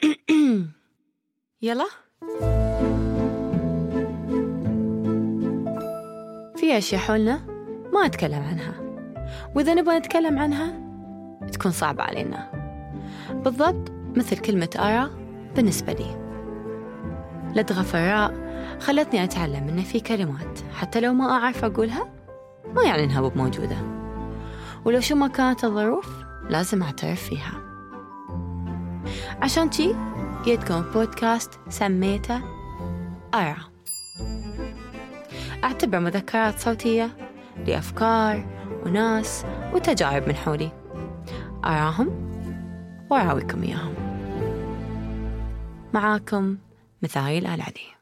يلا. في أشياء حولنا ما أتكلم عنها. وإذا نبغى نتكلم عنها تكون صعبة علينا. بالضبط مثل كلمة أرى بالنسبة لي. لدغة فراء خلتني أتعلم إن في كلمات. حتى لو ما أعرف أقولها ما يعني إنها مو موجودة. ولو شو ما كانت الظروف لازم أعترف فيها. عشان تي يدكم بودكاست سميته أرى أعتبر مذكرات صوتية لأفكار وناس وتجارب من حولي. أراهم وأراويكم إياهم. معاكم مثايل العلي